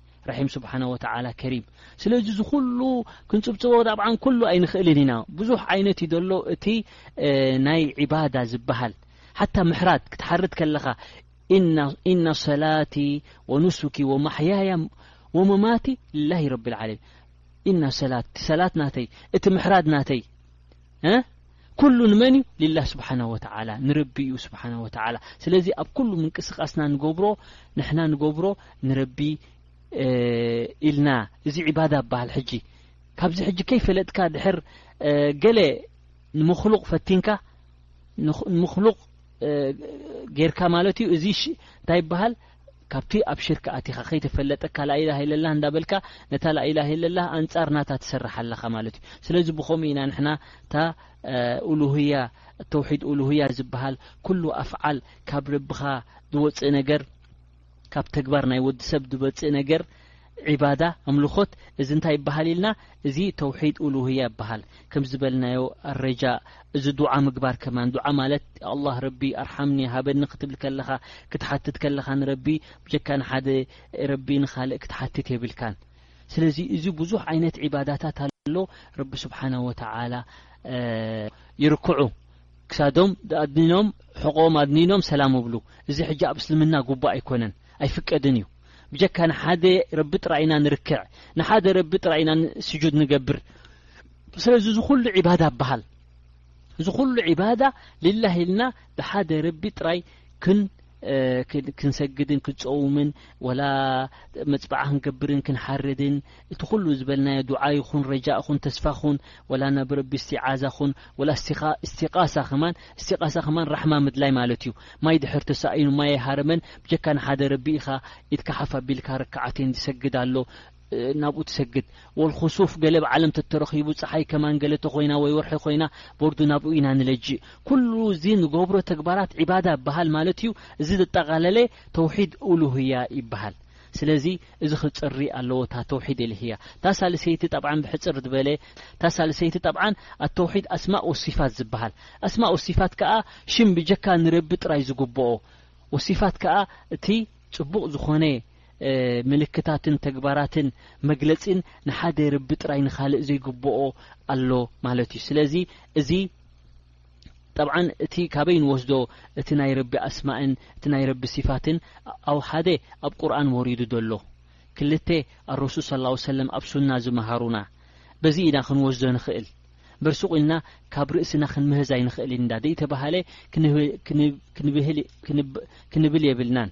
ረሒም ስብሓነ ወተዓላ ከሪም ስለዚ ዝኩሉ ክንፅብፅቦ ዳብዓን ኩሉ ኣይንኽእልን ኢና ብዙሕ ዓይነት እዩ ዘሎ እቲ ናይ ዒባዳ ዝበሃል ሓታ ምሕራት ክትሓርድ ከለኻ ኢነ ሰላቲ ወኑሱኪ ወማሕያያ ወመማቲ ላሂ ረቢ ዓለሚን ኢነ ሰላት ሰላት ናተይ እቲ ምሕራድ ናተይ ኩሉ ንመን እዩ ሊላ ስብሓና ወተላ ንረቢ እዩ ስብሓና ወተላ ስለዚ ኣብ ኩሉ ምንቅስቃስና ንገብሮ ንሕና ንገብሮ ንረቢ ኢልና እዚ ዕባዳ በሃል ሕጂ ካብዚ ሕጂ ከይፈለጥካ ድሕር ገለ ንምክሉቅ ፈቲንካ ንምክሉቅ ጌርካ ማለት እዩ እዚ እንታይ ይበሃል ካብቲ ኣብ ሽርክ ኣቲኻ ከይተፈለጠ ካላ ኢላህ ኢለላህ እንዳበልካ ነታ ላኢላህ ኢለላህ ኣንጻር ናታ ትሰርሕ ኣለኻ ማለት እዩ ስለዚ ብኸምኡ ኢና ንሕና እታ ኡሉህያ ተውሒድ ኡሉህያ ዝበሃል ኩሉ ኣፍዓል ካብ ርብኻ ዝወጽእ ነገር ካብ ተግባር ናይ ወዲ ሰብ ዝበጽእ ነገር ዒባዳ፣ ኣምልኾት፣ እዚ እንታይ ይበሃል ኢልና እዚ ተውሒድ ኡሉህያ ይበሃል። ከምዚ ዝበልናዮ ኣረጃእ እዚ ዱዓ ምግባር ከማን ዱዓ ማለት ያ ኣላህ ረቢ ኣርሓምኒ ሃበኒ ክትብል ከለኻ ክትሓትት ከለኻ ንረቢ ብጀካ ንሓደ ረቢ ንኻልእ ክትሓትት የብልካን ስለዚ እዚ ብዙሕ ዓይነት ዒባዳታት ኣሎ ረቢ ስብሓነሁ ወተዓላ ይርክዑ ክሳዶም ኣድኒኖም ሕቖኦም ኣድኒኖም ሰላም እብሉ እዚ ሕጂ ኣብ እስልምና ጉቡእ ኣይኮነን ኣይፍቀድን እዩ ብጀካ ንሓደ ረቢ ጥራይ ኢና ንርክዕ ንሓደ ረቢ ጥራይ ኢና ስጁድ ንገብር ስለዚ እዚ ኩሉ ዒባዳ ኣበሃል እዚ ኩሉ ዒባዳ ልላ ኢልና ብሓደ ረቢ ጥራይ ክንሰግድን ክንፀውምን ወላ መፅበዓ ክንገብርን ክንሓርድን እቲ ኩሉ ዝበልናዮ ዱዓ ይኹን ረጃእ ኹን ተስፋ ኹን ወላ ናብ ረቢ እስቲዓዛ ኹን ወላ እስቲኻ እስቲቃሳ ከማን እስቲቃሳ ከማን ራሕማ ምድላይ ማለት እዩ ማይ ድሕር ተሳኢኑ ማይ ኣይሃረመን ብጀካ ንሓደ ረቢ ኢኻ ኢድካ ሓፍ ኣቢልካ ረካዓተይን ዝሰግድ ኣሎ ናብኡ ትሰግድ ወልኹሱፍ ገለ ኣብ ዓለም ተተረኺቡ ፀሓይ ከማን ገለ ተኾይና ወይ ወርሒ ኮይና ቦርዱ ናብኡ ኢና ንለጅእ ኩሉ እዚ ንገብሮ ተግባራት ዒባዳ ይበሃል ማለት እዩ እዚ ዘጠቓለለ ተውሒድ ኡሉህያ ይበሃል ስለዚ እዚ ክጽሪ ኣለዎ እታ ተውሒድ ኢልህያ እታ ሳልሰይቲ ጠብዓን ብሕጽር ዝበለ እታ ሳልሰይቲ ጠብዓን ኣተውሒድ ኣስማእ ወሲፋት ዝበሃል ኣስማእ ወሲፋት ከኣ ሽም ብጀካ ንረቢ ጥራይ ዝግብኦ ወሲፋት ከኣ እቲ ጽቡቕ ዝኾነ ምልክታትን ተግባራትን መግለጺን ንሓደ ረቢ ጥራይ ንኻልእ ዘይግብኦ ኣሎ ማለት እዩ ስለዚ እዚ ጠብዓን እቲ ካበይ ንወስዶ እቲ ናይ ረቢ ኣስማእን እቲ ናይ ረቢ ሲፋትን ኣውሓደ ኣብ ቁርኣን ወሪዱ ደሎ ክልተ ኣረሱል ሰላሁ ሰለም ኣብ ሱና ዝመሃሩና በዚ ኢና ክንወስዶ ንክእል እምበር ሱቅ ኢልና ካብ ርእስና ክንምህዝ ኣይንክእልን እንዳ ደይተባሃለ ክንብህል ክንብል የብልናን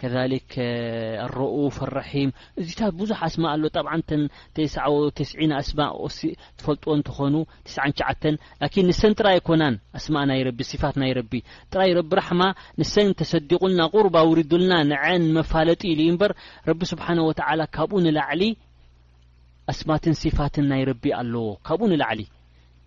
ከዛሊክ ኣረኡፍ ኣራሒም እዚታት ብዙሕ ኣስማእ ኣሎ ጠብዓን ተን ተስዓው ተስዒን ኣስማእ ኦሲ ትፈልጥወን ትኾኑ ትስዓን ትሽዓተን ላኪን ንሰን ጥራይ ኣይኮናን ኣስማእ ናይ ረቢ ሲፋት ናይ ረቢ ጥራይ ረቢ ራሕማ ንሰን ተሰዲቑልና ቁርብ ኣውሪዱልና ንዐን መፋለጢ ኢሉ እዩ እምበር ረቢ ስብሓነ ወተዓላ ካብኡ ንላዕሊ ኣስማትን ሲፋትን ናይ ረቢ ኣለዎ ካብኡ ንላዕሊ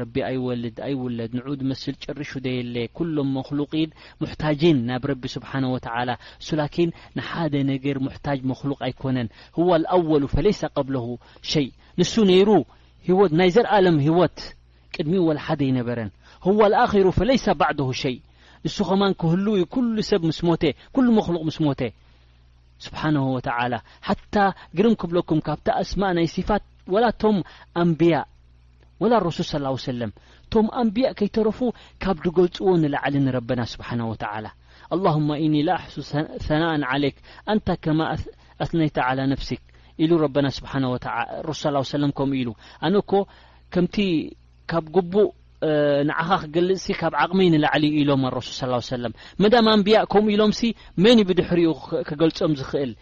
ረቢ ኣይወልድ ኣይውለድ ንዑ ዝመስል ጭርሹ ደየለ ኩሎም መክሉቂን ሙሕታጂን ናብ ረቢ ስብሓነ ወተዓላ እሱ ላኪን ንሓደ ነገር ሙሕታጅ መክሉቅ ኣይኮነን ሁዋ ኣልኣወሉ ፈለይሰ ቀብለሁ ሸይ ንሱ ነይሩ ህይወት ናይ ዘልኣለም ህይወት ቅድሚኡ ወላ ሓደ ኣይነበረን ሁዋ ኣልኣኺሩ ፈለይሰ ባዕደሁ ሸይ ንሱ ከማን ክህልው እዩ ኩሉ ሰብ ምስ ሞተ ኩሉ መክሉቅ ምስ ሞተ ስብሓነሁ ወተዓላ ሓታ ግርም ክብለኩም ካብታ ኣስማእ ናይ ሲፋት ወላ እቶም ኣንብያ ወላ ረሱል ሰላሁ ወሰለም ቶም ኣንብያእ ከይተረፉ ካብ ድገልጽዎ ንላዕሊ ንረበና ስብሓነሁ ወተዓላ ኣላሁማ ኢኒ ላ ኣሕሱ ሰናኣን ዓለይክ ኣንታ ከማ ኣስነይተ ዓላ ነፍሲክ ኢሉ ረበና ስብሓነሁ ወተዓ ረሱል ሰላሁ ወሰለም ከምኡ ኢሉ ኣነ እኮ ከምቲ ካብ ግቡእ ንዓኻ ክገልጽሲ ካብ ዓቕመይ ንላዕሊ እዩ ኢሎም ኣረሱል ሰላሁ ወሰለም መዳም ኣንብያእ ከምኡ ኢሎምሲ መን እዩ ብድሕሪኡ ክገልጾም ዝኽእል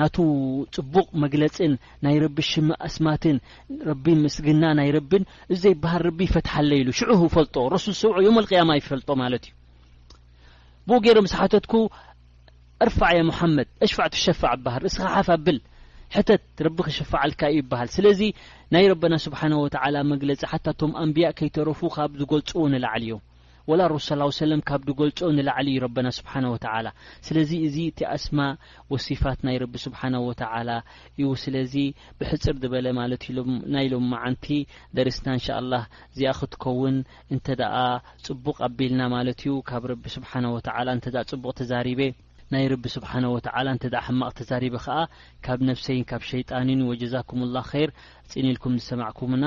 ናቱ ጽቡቕ መግለጽን ናይ ረቢ ሽም ኣስማትን ረቢ ምስግና ናይ ረብን እዚ ዘይበሃል ረቢ ይፈትሓለይ ኢሉ ሽዑ ይፈልጦ ረሱል ሰውዑ ዮም ኣልቅያማ ይፈልጦ ማለት እዩ ብኡ ገይረ ምስ ሓተትኩ እርፋዕ ያ ሙሓመድ እሽፋዕ ትሸፋዕ ይበሃል ርእስኻ ሓፍ ኣብል ሕተት ረቢ ክሽፈዓልካ እዩ ይበሃል ስለዚ ናይ ረበና ስብሓነ ወተዓላ መግለጺ ሓታ እቶም ኣንብያ ከይተረፉ ካብ ዝገልጽዎ ንላዕሊ እዮም ወላ ሩሱ ሰላሁ ሰለም ካብ ድገልጾ ንላዕሊ እዩ ረበና ስብሓነሁ ወተዓላ ስለዚ እዚ እቲ ኣስማ ወሲፋት ናይ ረቢ ስብሓነሁ ወተዓላ እዩ ስለዚ ብሕጽር ድበለ ማለት እዩ ናይ ሎምዓንቲ ደርስና እንሻኣላህ እዚኣ ክትከውን እንተደኣ ጽቡቅ ኣቢልና ማለት እዩ ካብ ረቢ ስብሓነሁ ወተዓላ እንተደኣ ጽቡቅ ተዛሪበ ናይ ረቢ ስብሓነሁ ወተዓላ እንተደኣ ሕማቅ ተዛሪበ ከኣ ካብ ነብሰይን ካብ ሸይጣንን ወጀዛኩሙላህ ኸይር ጽን ኢልኩም ዝሰማዕኩሙና